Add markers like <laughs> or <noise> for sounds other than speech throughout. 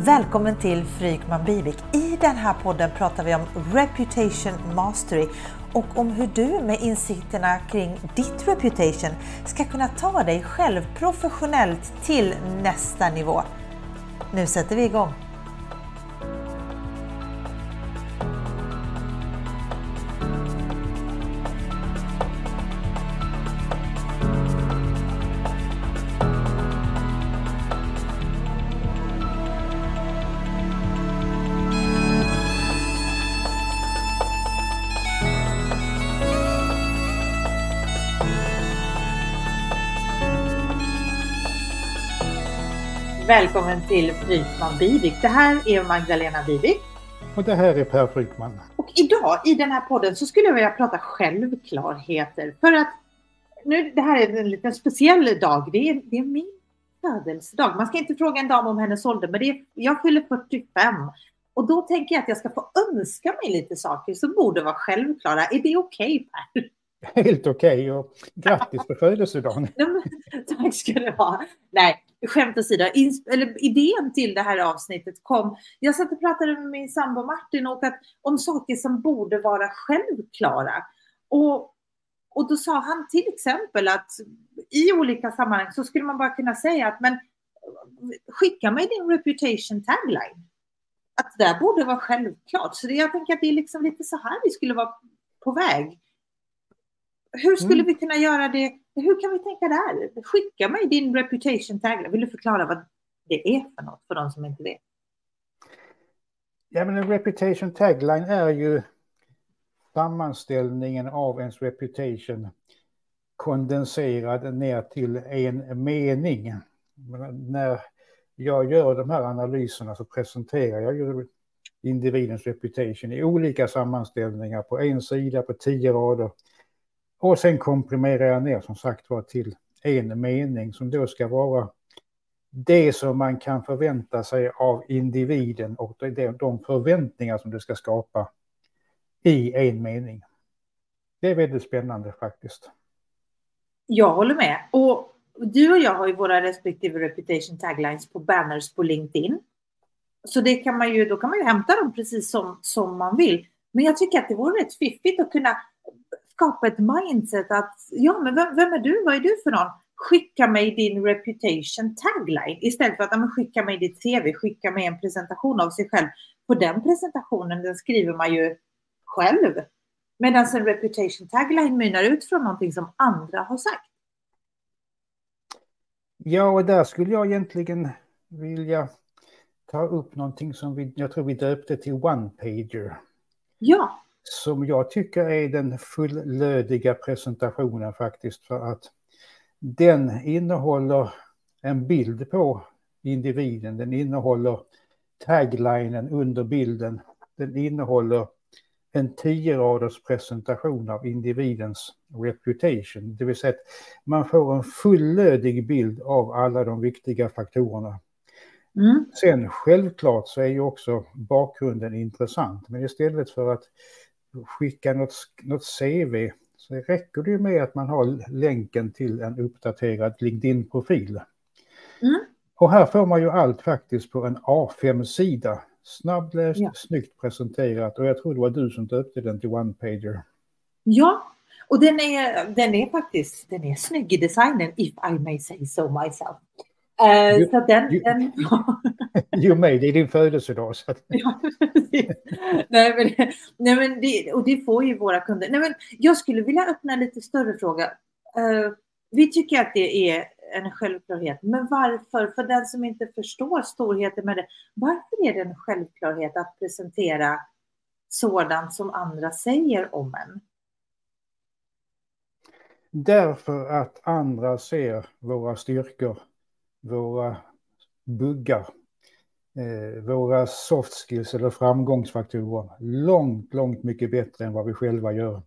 Välkommen till Frykman Bivik. I den här podden pratar vi om Reputation Mastery och om hur du med insikterna kring ditt reputation ska kunna ta dig själv professionellt till nästa nivå. Nu sätter vi igång! Välkommen till Frykman Bivik. Det här är Magdalena Bivik. Och det här är Per Frykman. Och idag i den här podden så skulle jag vilja prata självklarheter. För att nu, det här är en liten speciell dag. Det är, det är min födelsedag. Man ska inte fråga en dam om hennes ålder, men det är, jag fyller 45. Och då tänker jag att jag ska få önska mig lite saker som borde vara självklara. Är det okej okay, Per? <laughs> Helt okej okay, och grattis på födelsedagen. <laughs> Tack ska du ha. Nej, skämt åsido, eller, idén till det här avsnittet kom. Jag satt och pratade med min sambo Martin och att, om saker som borde vara självklara. Och, och då sa han till exempel att i olika sammanhang så skulle man bara kunna säga att men skicka mig din reputation tagline. Att det där borde vara självklart. Så det, jag tänker att det är liksom lite så här vi skulle vara på väg hur skulle mm. vi kunna göra det? Hur kan vi tänka där? Skicka mig din reputation tagline. Vill du förklara vad det är för något för de som inte vet? Ja, men en reputation tagline är ju sammanställningen av ens reputation kondenserad ner till en mening. När jag gör de här analyserna så presenterar jag ju individens reputation i olika sammanställningar på en sida på tio rader och sen komprimerar jag ner som sagt var till en mening som då ska vara det som man kan förvänta sig av individen och de förväntningar som det ska skapa i en mening. Det är väldigt spännande faktiskt. Jag håller med. Och du och jag har ju våra respektive reputation taglines på banners på LinkedIn. Så det kan man ju, då kan man ju hämta dem precis som, som man vill. Men jag tycker att det vore rätt fiffigt att kunna skapa ett mindset att ja, men vem, vem, är du? Vad är du för någon? Skicka mig din reputation tagline istället för att ja, skicka mig ditt CV, skicka mig en presentation av sig själv. På den presentationen den skriver man ju själv. Medan en reputation tagline mynnar ut från någonting som andra har sagt. Ja, och där skulle jag egentligen vilja ta upp någonting som vi, jag tror vi döpte till one-pager. Ja som jag tycker är den fullödiga presentationen faktiskt för att den innehåller en bild på individen, den innehåller taglinen under bilden, den innehåller en tio raders presentation av individens reputation, det vill säga att man får en fullödig bild av alla de viktiga faktorerna. Mm. Sen självklart så är ju också bakgrunden intressant, men istället för att skicka något, något CV så räcker det ju med att man har länken till en uppdaterad LinkedIn-profil. Mm. Och här får man ju allt faktiskt på en A5-sida. Snabbläst, ja. snyggt presenterat och jag tror det var du som döpte den till One-Pager. Ja, och den är, den är faktiskt den är snygg i designen, if I may say so myself. Uh, you, så den, you, den... you <laughs> may, det är din födelsedag. Så att... ja, nej, men, nej, men det, och det får ju våra kunder. Nej, men jag skulle vilja öppna en lite större fråga. Uh, vi tycker att det är en självklarhet, men varför? För den som inte förstår storheten med det, varför är det en självklarhet att presentera sådant som andra säger om en? Därför att andra ser våra styrkor våra buggar, eh, våra soft skills eller framgångsfaktorer långt, långt mycket bättre än vad vi själva gör.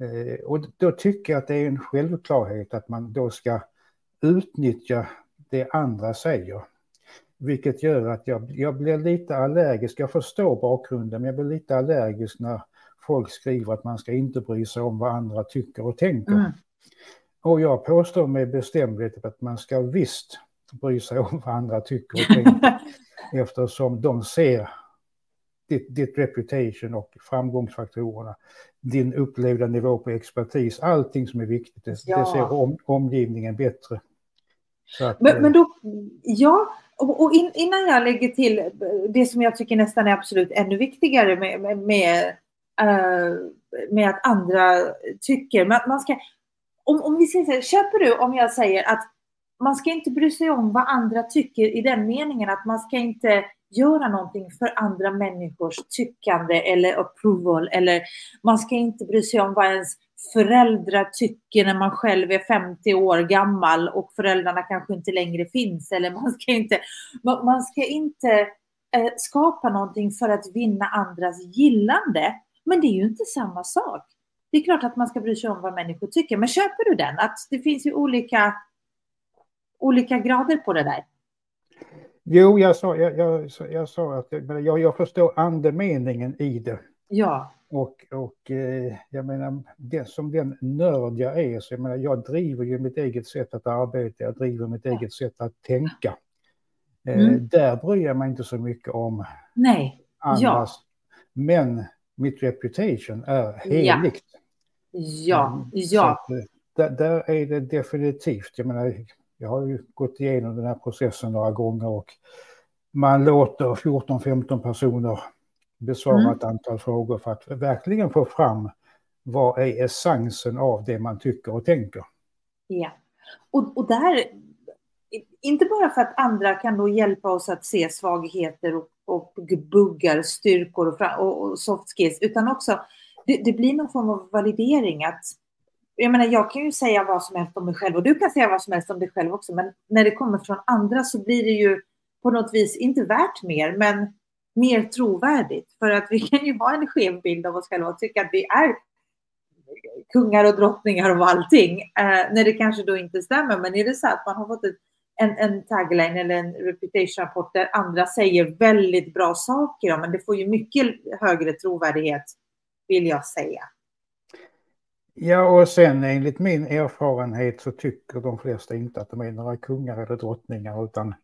Eh, och då tycker jag att det är en självklarhet att man då ska utnyttja det andra säger. Vilket gör att jag, jag blir lite allergisk. Jag förstår bakgrunden, men jag blir lite allergisk när folk skriver att man ska inte bry sig om vad andra tycker och tänker. Mm. Och jag påstår med bestämdhet att man ska visst bry sig om vad andra tycker och tänker. <laughs> eftersom de ser ditt, ditt reputation och framgångsfaktorerna, din upplevda nivå på expertis, allting som är viktigt, det, ja. det ser om, omgivningen bättre. Att, men, men, eh, då, ja, och, och in, innan jag lägger till det som jag tycker nästan är absolut ännu viktigare med, med, med, uh, med att andra tycker, man, man ska, om, om vi säger så här, köper du om jag säger att man ska inte bry sig om vad andra tycker i den meningen att man ska inte göra någonting för andra människors tyckande eller approval eller man ska inte bry sig om vad ens föräldrar tycker när man själv är 50 år gammal och föräldrarna kanske inte längre finns eller man ska inte, man ska inte eh, skapa någonting för att vinna andras gillande. Men det är ju inte samma sak. Det är klart att man ska bry sig om vad människor tycker, men köper du den? Att det finns ju olika, olika grader på det där. Jo, jag sa, jag, jag, jag sa att jag, jag förstår andemeningen i det. Ja. Och, och eh, jag menar, det, som den nörd jag är, så jag menar, jag driver ju mitt eget sätt att arbeta, jag driver mitt ja. eget sätt att tänka. Eh, mm. där bryr jag mig inte så mycket om Nej. andras. Ja. Men mitt reputation är heligt. Ja, ja. Att, eh, där, där, är det definitivt, jag menar, jag har ju gått igenom den här processen några gånger och man låter 14-15 personer besvara mm. ett antal frågor för att verkligen få fram vad är essensen av det man tycker och tänker. Ja, och, och där, inte bara för att andra kan då hjälpa oss att se svagheter och, och buggar, styrkor och, och, och soft skills, utan också det, det, blir någon form av validering att jag menar, jag kan ju säga vad som helst om mig själv och du kan säga vad som helst om dig själv också, men när det kommer från andra så blir det ju på något vis inte värt mer, men mer trovärdigt. För att vi kan ju ha en skev bild av oss själva och tycka att vi är kungar och drottningar och allting, eh, när det kanske då inte stämmer. Men är det så att man har fått ett, en, en tagline eller en reputation-rapport där andra säger väldigt bra saker, men det får ju mycket högre trovärdighet, vill jag säga. Ja, och sen enligt min erfarenhet så tycker de flesta inte att de är några kungar eller drottningar, utan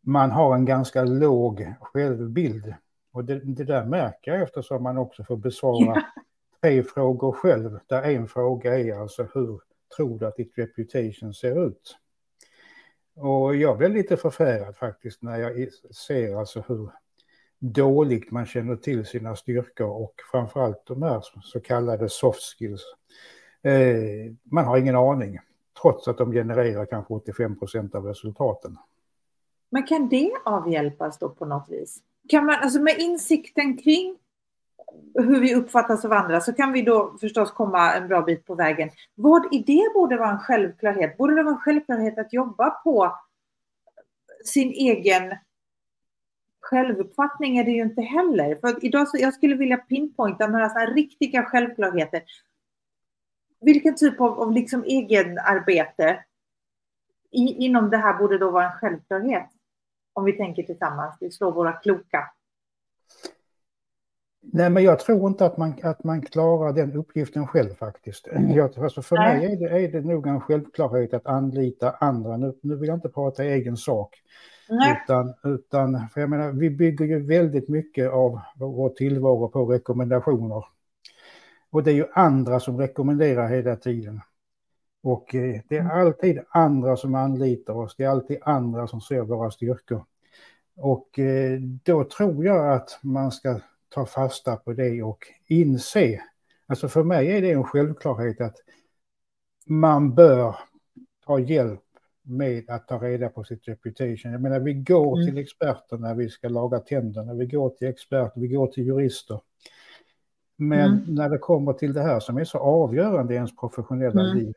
man har en ganska låg självbild. Och det, det där märker jag eftersom man också får besvara tre frågor själv, där en fråga är alltså hur tror du att ditt reputation ser ut? Och jag blir lite förfärad faktiskt när jag ser alltså hur dåligt man känner till sina styrkor och framförallt de här så kallade soft skills. Eh, man har ingen aning, trots att de genererar kanske 85 procent av resultaten. Men kan det avhjälpas då på något vis? Kan man, alltså med insikten kring hur vi uppfattas av andra så kan vi då förstås komma en bra bit på vägen. Vad i det borde vara en självklarhet? Borde det vara en självklarhet att jobba på sin egen självuppfattning är det ju inte heller. För idag så, jag skulle vilja pinpointa några sådana riktiga självklarheter. Vilken typ av, av liksom egenarbete i, inom det här borde då vara en självklarhet? Om vi tänker tillsammans, vi slår våra kloka. Nej, men jag tror inte att man, att man klarar den uppgiften själv faktiskt. Jag, alltså för Nej. mig är det, är det nog en självklarhet att anlita andra. Nu, nu vill jag inte prata egen sak. Nej. Utan, utan för jag menar, vi bygger ju väldigt mycket av vår tillvaro på rekommendationer. Och det är ju andra som rekommenderar hela tiden. Och eh, det är mm. alltid andra som anlitar oss, det är alltid andra som ser våra styrkor. Och eh, då tror jag att man ska ta fasta på det och inse, alltså för mig är det en självklarhet att man bör ta hjälp med att ta reda på sitt reputation. Jag menar, vi går mm. till experter när vi ska laga tänderna, vi går till experter, vi går till jurister. Men mm. när det kommer till det här som är så avgörande i ens professionella mm. liv,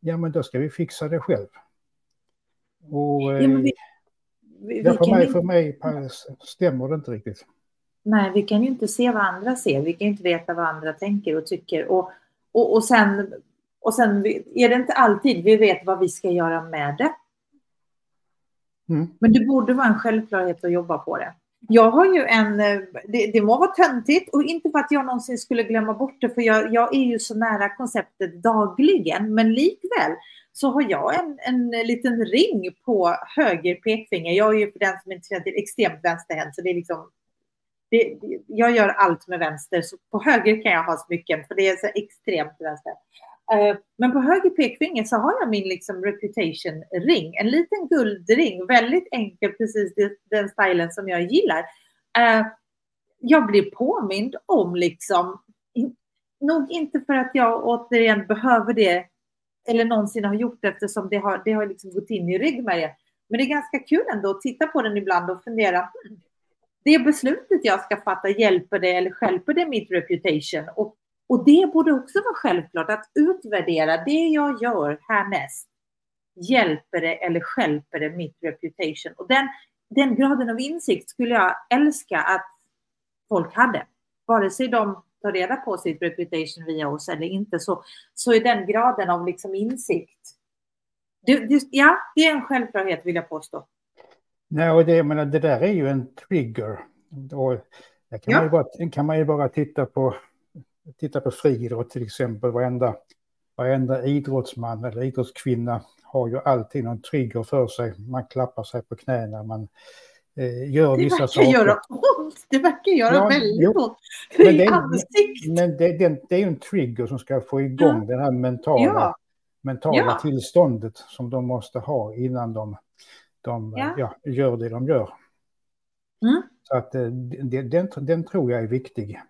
ja men då ska vi fixa det själv. Och ja, vi, eh, vi, ja, för, mig, för mig stämmer det inte riktigt. Nej, vi kan ju inte se vad andra ser. Vi kan ju inte veta vad andra tänker och tycker. Och, och, och, sen, och sen är det inte alltid vi vet vad vi ska göra med det. Mm. Men det borde vara en självklarhet att jobba på det. Jag har ju en, eh, det, det må vara töntigt och inte för att jag någonsin skulle glömma bort det, för jag, jag är ju så nära konceptet dagligen, men likväl så har jag en, en liten ring på höger pekfinger. Jag är ju för den som inte känner till extremt vänsterhänt, så det är liksom det, jag gör allt med vänster, så på höger kan jag ha smycken, för det är så extremt vänster. Eh, men på höger pekfinger så har jag min liksom reputation ring, en liten guldring, väldigt enkel, precis den stilen som jag gillar. Eh, jag blir påmind om liksom, nog inte för att jag återigen behöver det eller någonsin har gjort det eftersom det har, det har liksom gått in i ryggmärgen. Men det är ganska kul ändå att titta på den ibland och fundera. Hmm, det beslutet jag ska fatta, hjälper det eller skälper det mitt reputation? Och, och det borde också vara självklart att utvärdera det jag gör härnäst. Hjälper det eller skälper det mitt reputation? Och den, den graden av insikt skulle jag älska att folk hade. Vare sig de tar reda på sitt reputation via oss eller inte, så, så är den graden av liksom insikt. Det, det, ja, det är en självklarhet vill jag påstå. Nej, och det, menar, det där är ju en trigger. Och där kan, ja. man ju bara, kan man ju bara titta på, titta på friidrott till exempel. Varenda, varenda idrottsman eller idrottskvinna har ju alltid någon trigger för sig. Man klappar sig på knäna, man eh, gör det vissa saker. Det verkar göra ont. Det verkar göra ja, väldigt ont. Men, det, är, men det, det, det är ju en trigger som ska få igång ja. det här mentala, ja. mentala ja. tillståndet som de måste ha innan de de ja. Ja, gör det de gör. Mm. Så att eh, den, den tror jag är viktig.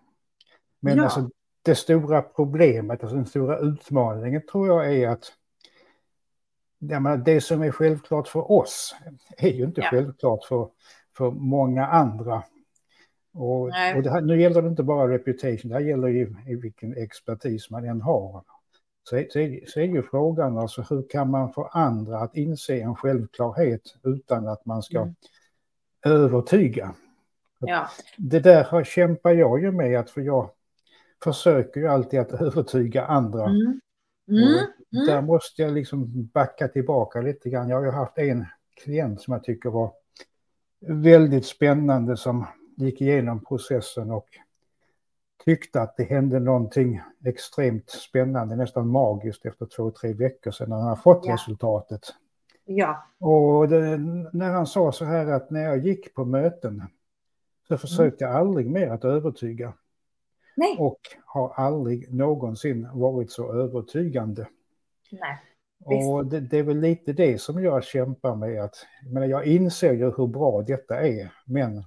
Men ja. alltså, det stora problemet, alltså den stora utmaningen tror jag är att menar, det som är självklart för oss är ju inte ja. självklart för, för många andra. Och, och här, nu gäller det inte bara reputation, det här gäller ju i vilken expertis man än har så, så, så är ju frågan alltså hur kan man få andra att inse en självklarhet utan att man ska mm. övertyga. Ja. Det där kämpar jag ju med, att för jag försöker ju alltid att övertyga andra. Mm. Mm. mm. Där måste jag liksom backa tillbaka lite grann. Jag har ju haft en klient som jag tycker var väldigt spännande som gick igenom processen och tyckte att det hände någonting extremt spännande, nästan magiskt efter två, tre veckor sedan han fått ja. resultatet. Ja. Och det, när han sa så här att när jag gick på möten så försökte mm. jag aldrig mer att övertyga. Nej. Och har aldrig någonsin varit så övertygande. Nej. Och det, det, är väl lite det som jag kämpar med. Att, menar, jag inser ju hur bra detta är, men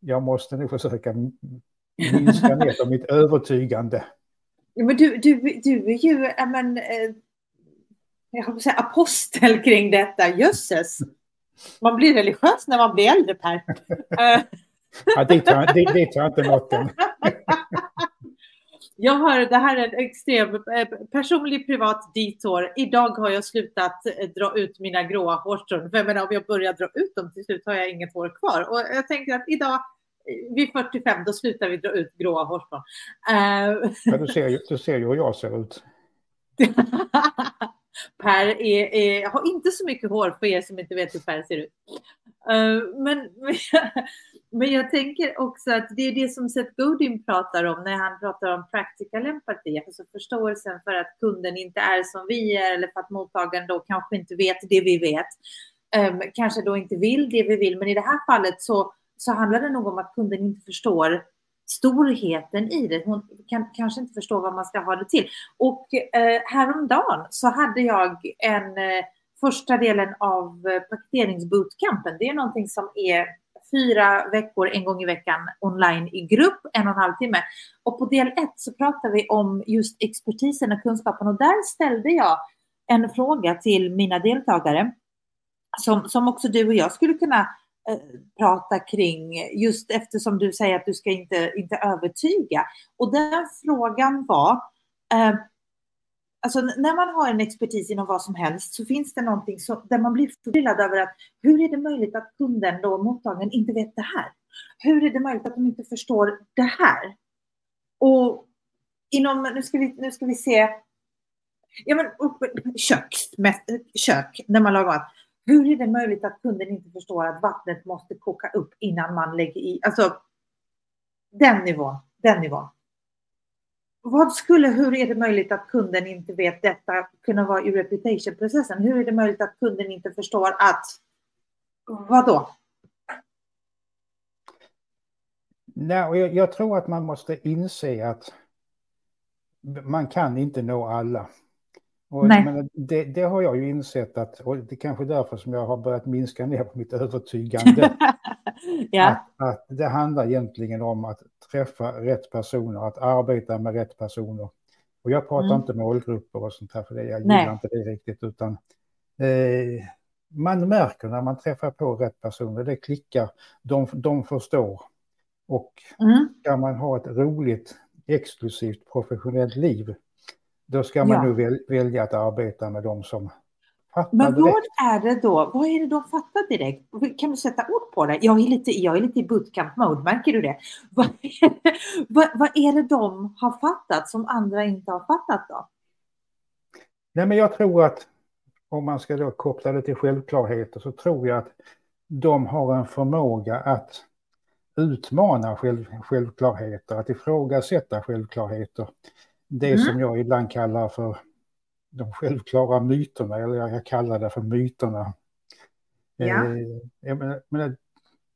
jag måste nog försöka minska <laughs> ner på mitt övertygande. Men du, du, du är ju men, eh, jag säga, apostel kring detta. Jösses! Man blir religiös när man blir äldre, Per. <laughs> ja, dit har jag inte nått än. <laughs> Jag har, det här är en extrem eh, personlig privat detour. Idag har jag slutat eh, dra ut mina gråa hårstrån. För jag menar, om jag börjar dra ut dem till slut har jag inget hår kvar. Och jag tänker att idag vid 45 då slutar vi dra ut gråa hårstrån. Uh, ja, du, ser ju, du ser ju hur jag ser ut. <laughs> per är, är, har inte så mycket hår för er som inte vet hur Per ser ut. Eh, men, men, <laughs> men, jag tänker också att det är det som Seth Godin pratar om när han pratar om practical empati, alltså förståelsen för att kunden inte är som vi är eller för att mottagaren då kanske inte vet det vi vet. Um, kanske då inte vill det vi vill, men i det här fallet så så handlar det nog om att kunden inte förstår storheten i det. Hon kan kanske inte förstår vad man ska ha det till. Och eh, häromdagen så hade jag en eh, första delen av eh, paketeringsbootcampen. Det är någonting som är fyra veckor en gång i veckan online i grupp, en och en halv timme. Och på del ett så pratar vi om just expertisen och kunskapen och där ställde jag en fråga till mina deltagare som, som också du och jag skulle kunna Eh, prata kring, just eftersom du säger att du ska inte, inte övertyga. Och den frågan var, eh, alltså när man har en expertis inom vad som helst så finns det någonting som, där man blir förvirrad över att hur är det möjligt att kunden, då mottagaren, inte vet det här? Hur är det möjligt att de inte förstår det här? Och inom, nu ska vi, nu ska vi se, ja men kök, kök när man lagar mat. Hur är det möjligt att kunden inte förstår att vattnet måste koka upp innan man lägger i? Alltså, den nivån, den nivån vad skulle, hur är det möjligt att kunden inte vet detta kunna vara i reputation-processen? Hur är det möjligt att kunden inte förstår att, vad då? Nej, jag, jag tror att man måste inse att man kan inte nå alla. Och, men det, det, har jag ju insett att, och det är kanske därför som jag har börjat minska ner på mitt övertygande. <laughs> ja. att, att, det handlar egentligen om att träffa rätt personer, att arbeta med rätt personer. Och jag pratar mm. inte målgrupper och sånt här, för det, jag gillar inte det riktigt, utan eh, man märker när man träffar på rätt personer, det klickar, de, de förstår. Och mm. ska man ha ett roligt, exklusivt, professionellt liv, då ska man ja. väl, välja att arbeta med de som fattar Men vad direkt. är det då? Vad är det de fattar direkt? Kan du sätta ord på det? Jag är lite, jag är lite i bootcamp-mode, märker du det? <laughs> Vad är det, vad, vad är det de har fattat som andra inte har fattat då? Nej, men jag tror att om man ska då koppla det till självklarheter så tror jag att de har en förmåga att utmana själv, självklarheter, att ifrågasätta självklarheter det mm. som jag ibland kallar för de självklara myterna, eller jag kallar det för myterna. Ja. Eh, menar,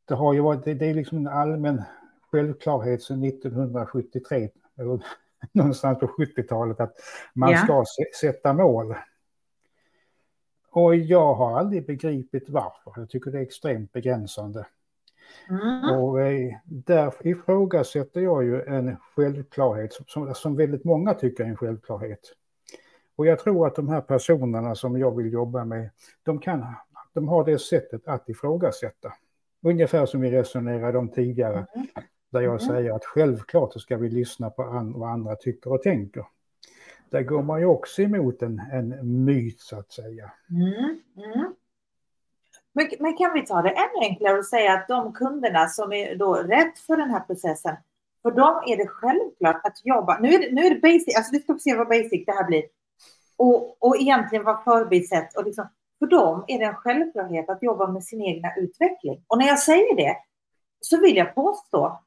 det har ju varit, det, det är liksom en allmän självklarhet sedan 1973, eller <laughs> någonstans på 70-talet, att man ja. ska sätta mål. Och jag har aldrig begripit varför. Jag tycker det är extremt begränsande. Mm. Och eh, där ifrågasätter jag ju en självklarhet som, som väldigt många tycker är en självklarhet. Och jag tror att de här personerna som jag vill jobba med, de, kan, de har det sättet att ifrågasätta. Ungefär som vi resonerade om tidigare, mm. där jag mm. säger att självklart så ska vi lyssna på an, vad andra tycker och tänker. Där går man ju också emot en, en myt så att säga. Mm. mm. Men, men, kan vi ta det ännu enklare och säga att de kunderna som är då rätt för den här processen, för dem är det självklart att jobba. Nu är det, nu är det basic, alltså vi ska se vad basic det här blir. Och, och egentligen vara förbisett. Och liksom, för dem är det en självklarhet att jobba med sin egna utveckling. Och när jag säger det så vill jag påstå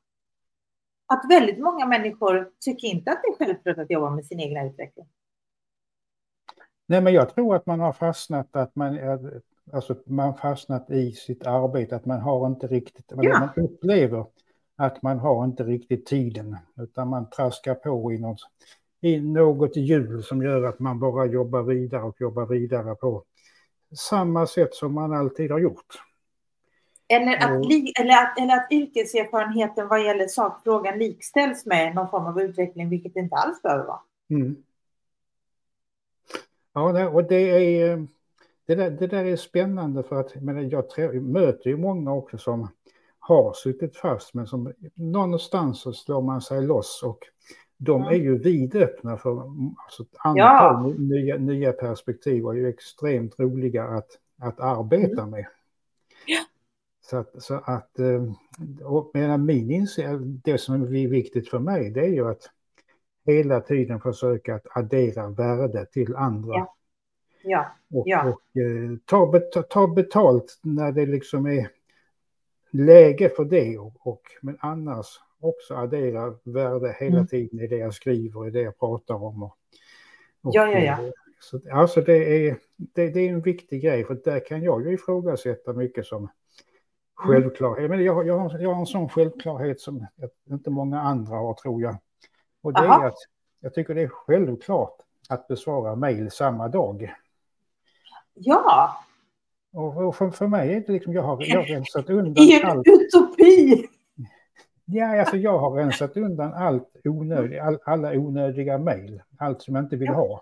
att väldigt många människor tycker inte att det är självklart att jobba med sin egna utveckling. Nej, men jag tror att man har fastnat att man, alltså man fastnat i sitt arbete, att man har inte riktigt, ja. man upplever att man har inte riktigt tiden, utan man traskar på i något, i hjul som gör att man bara jobbar vidare och jobbar vidare på samma sätt som man alltid har gjort. Eller att, eller, att, eller att yrkeserfarenheten vad gäller sakfrågan likställs med någon form av utveckling, vilket det inte alls behöver vara. Mm. Ja, och det är det där, det där är spännande för att men jag möter ju många också som har suttit fast men som någonstans så slår man sig loss och de är ju vidöppna för alltså, andra ja. nya, nya perspektiv och är ju extremt roliga att, att arbeta med. Ja. Så att, så att eh, och medan min insikt, det som är viktigt för mig det är ju att hela tiden försöka att addera värde till andra. Ja. Ja. Och, ja. och eh, ta, ta betalt när det liksom är läge för det. Och, och, men annars också addera värde hela mm. tiden i det jag skriver, i det jag pratar om. Och, och, ja, ja, ja. Eh, så, alltså det är, det, det, är en viktig grej, för där kan jag ju ifrågasätta mycket som självklarhet. Mm. Men jag, jag, har, jag har en sån självklarhet som inte många andra har, tror jag. Och det Aha. är att jag tycker det är självklart att besvara mejl samma dag. Ja. Och, och för, för mig är det liksom, jag har, jag har rensat undan <laughs> I en allt. utopi! Ja, alltså jag har rensat undan allt onödigt, all, alla onödiga mejl, allt som jag inte vill ha.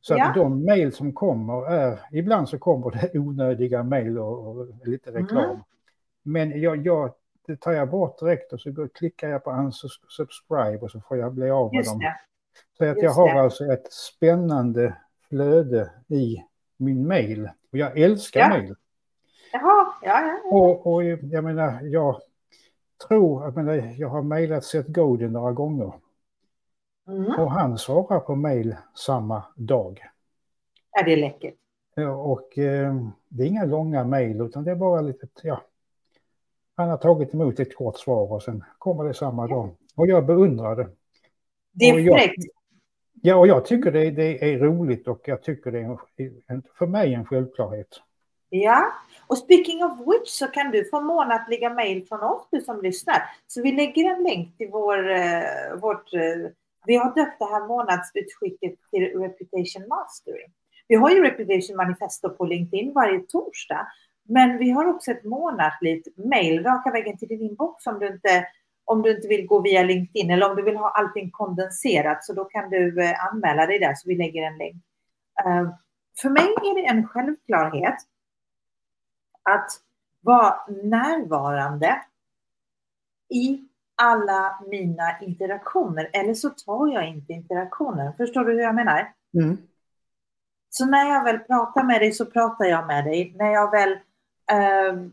Så att de mejl som kommer är, ibland så kommer det <laughs> onödiga mejl och, och, lite reklam. Mm. Men jag, jag, det tar jag bort direkt och så går, klickar jag på unsubscribe och så får jag bli av med Just dem. Det. Så att Just jag har det. alltså ett spännande flöde i min mail. Och jag älskar ja. mail. Jaha, ja, ja. Och, och jag menar, jag tror, jag, menar, jag har mejlat Seth Godin några gånger. Mm. Och han svarar på mail samma dag. Ja, det är läckert. Och eh, det är inga långa mejl utan det är bara lite, ja. Han har tagit emot ett kort svar och sen kommer det samma dag. Och jag beundrar det. Det är fräckt. Ja, och jag tycker det, det, är roligt och jag tycker det är en, för mig en självklarhet. Ja, och speaking of which så kan du få månatliga mejl från oss, du som lyssnar. Så vi lägger en länk till vår, eh, vårt, eh, vi har döpt det här månadsutskicket till Reputation Mastery. Vi har ju Reputation Manifesto på LinkedIn varje torsdag, men vi har också ett månatligt mejl raka vägen till din inbox om du inte om du inte vill gå via LinkedIn eller om du vill ha allting kondenserat så då kan du eh, anmäla dig där så vi lägger en länk. Uh, för mig är det en självklarhet att vara närvarande i alla mina interaktioner eller så tar jag inte interaktionen. Förstår du hur jag menar? Mm. Så när jag väl pratar med dig så pratar jag med dig. När jag väl uh,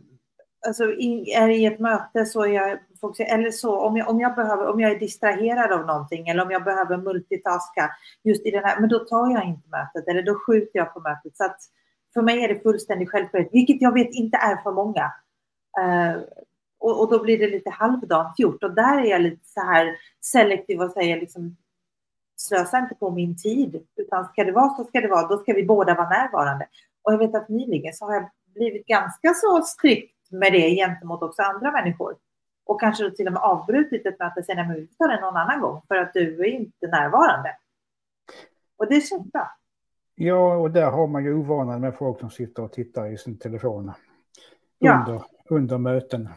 alltså, är i ett möte så är jag eller så om jag, om jag behöver, om jag är distraherad av någonting eller om jag behöver multitaska just i den här, men då tar jag inte mötet eller då skjuter jag på mötet. Så att för mig är det fullständigt självklart, vilket jag vet inte är för många. Uh, och, och, då blir det lite halvdant gjort och där är jag lite så här selektiv och säger liksom slösa inte på min tid, utan ska det vara så ska det vara, då ska vi båda vara närvarande. Och jag vet att nyligen så har jag blivit ganska så strikt med det gentemot också andra människor. Och kanske till och med avbrutit ett möte och men vi tar det någon annan gång för att du är inte närvarande. Och det känns bra. Ja, och där har man ju ovanan med folk som sitter och tittar i sin telefon ja. under, under möten.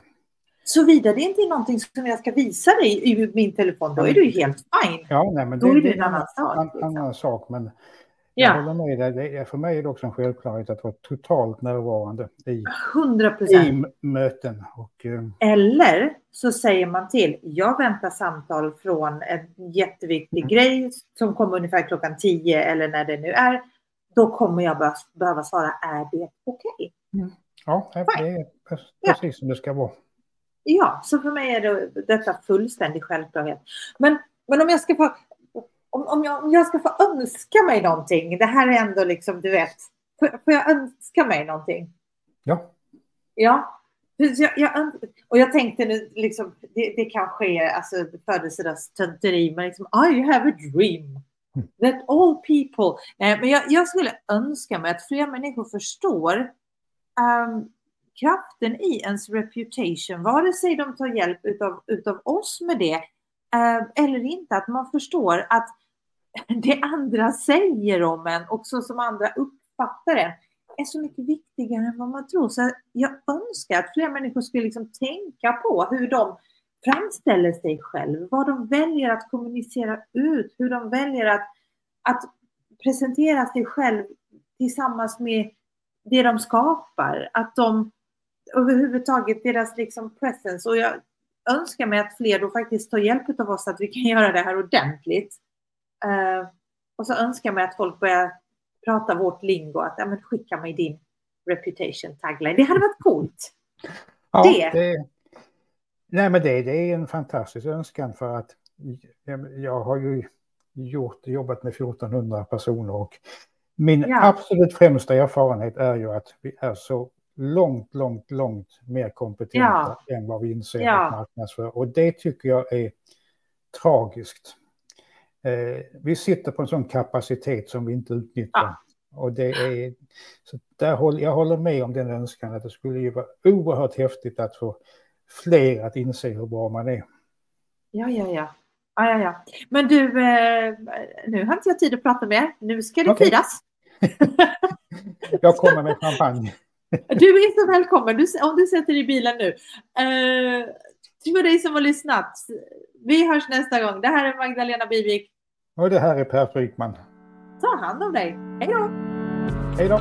Såvida det inte är någonting som jag ska visa dig i min telefon, då är du helt fine. Ja, nej, men då det, är det en annan sak. Liksom. annan sak men jag håller med dig. för mig är det också en självklarhet att vara totalt närvarande i, 100%. i möten. Och, uh... Eller så säger man till, jag väntar samtal från en jätteviktig mm. grej som kommer ungefär klockan 10 eller när det nu är. Då kommer jag behöva svara, är det okej? Okay? Mm. Ja, det är precis ja. som det ska vara. Ja, så för mig är det, detta fullständig självklarhet. Men, men om jag ska få om, om, jag, om jag ska få önska mig någonting, det här är ändå liksom, du vet, får, får jag önska mig någonting? Ja. Ja. Jag, jag, och jag tänkte nu, liksom, det, det kanske är alltså, födelsedagstönteri, men liksom, I have a dream. That all people... Nej, men jag, jag, skulle önska mig att fler människor förstår um, kraften i ens reputation, vare sig de tar hjälp utav, utav oss med det uh, eller inte, att man förstår att <laughs> det andra säger om en och så som andra uppfattar en är så mycket viktigare än vad man tror. Så jag önskar att fler människor skulle liksom tänka på hur de framställer sig själv, vad de väljer att kommunicera ut, hur de väljer att, att presentera sig själv tillsammans med det de skapar, att de överhuvudtaget deras liksom presence och jag önskar mig att fler då faktiskt tar hjälp av oss att vi kan göra det här ordentligt Uh, och så önskar man att folk börjar prata vårt lingo, att ja, men skicka mig din reputation tagline. Det hade varit coolt. Ja, det. det nej, men det, det är en fantastisk önskan för att jag har ju gjort, jobbat med 1400 personer och min ja. absolut främsta erfarenhet är ju att vi är så långt, långt, långt mer kompetenta ja. än vad vi inser ja. att marknadsför. Och det tycker jag är tragiskt. Eh, vi sitter på en sån kapacitet som vi inte utnyttjar. Ja. Och det är, så där håller, jag håller med om den önskan att det skulle ju vara oerhört häftigt att få fler att inse hur bra man är. Ja, ja, ja. Ja, ja, ja. Men du, eh, nu har inte jag tid att prata mer. Nu ska det okay. firas. <laughs> jag kommer med champagne. <laughs> du är så välkommen. Du, om du sätter dig i bilen nu. Eh, för dig som har lyssnat. Vi hörs nästa gång. Det här är Magdalena Bivik. Och det här är Per Frykman. Ta hand om dig. Hej då! Hej då!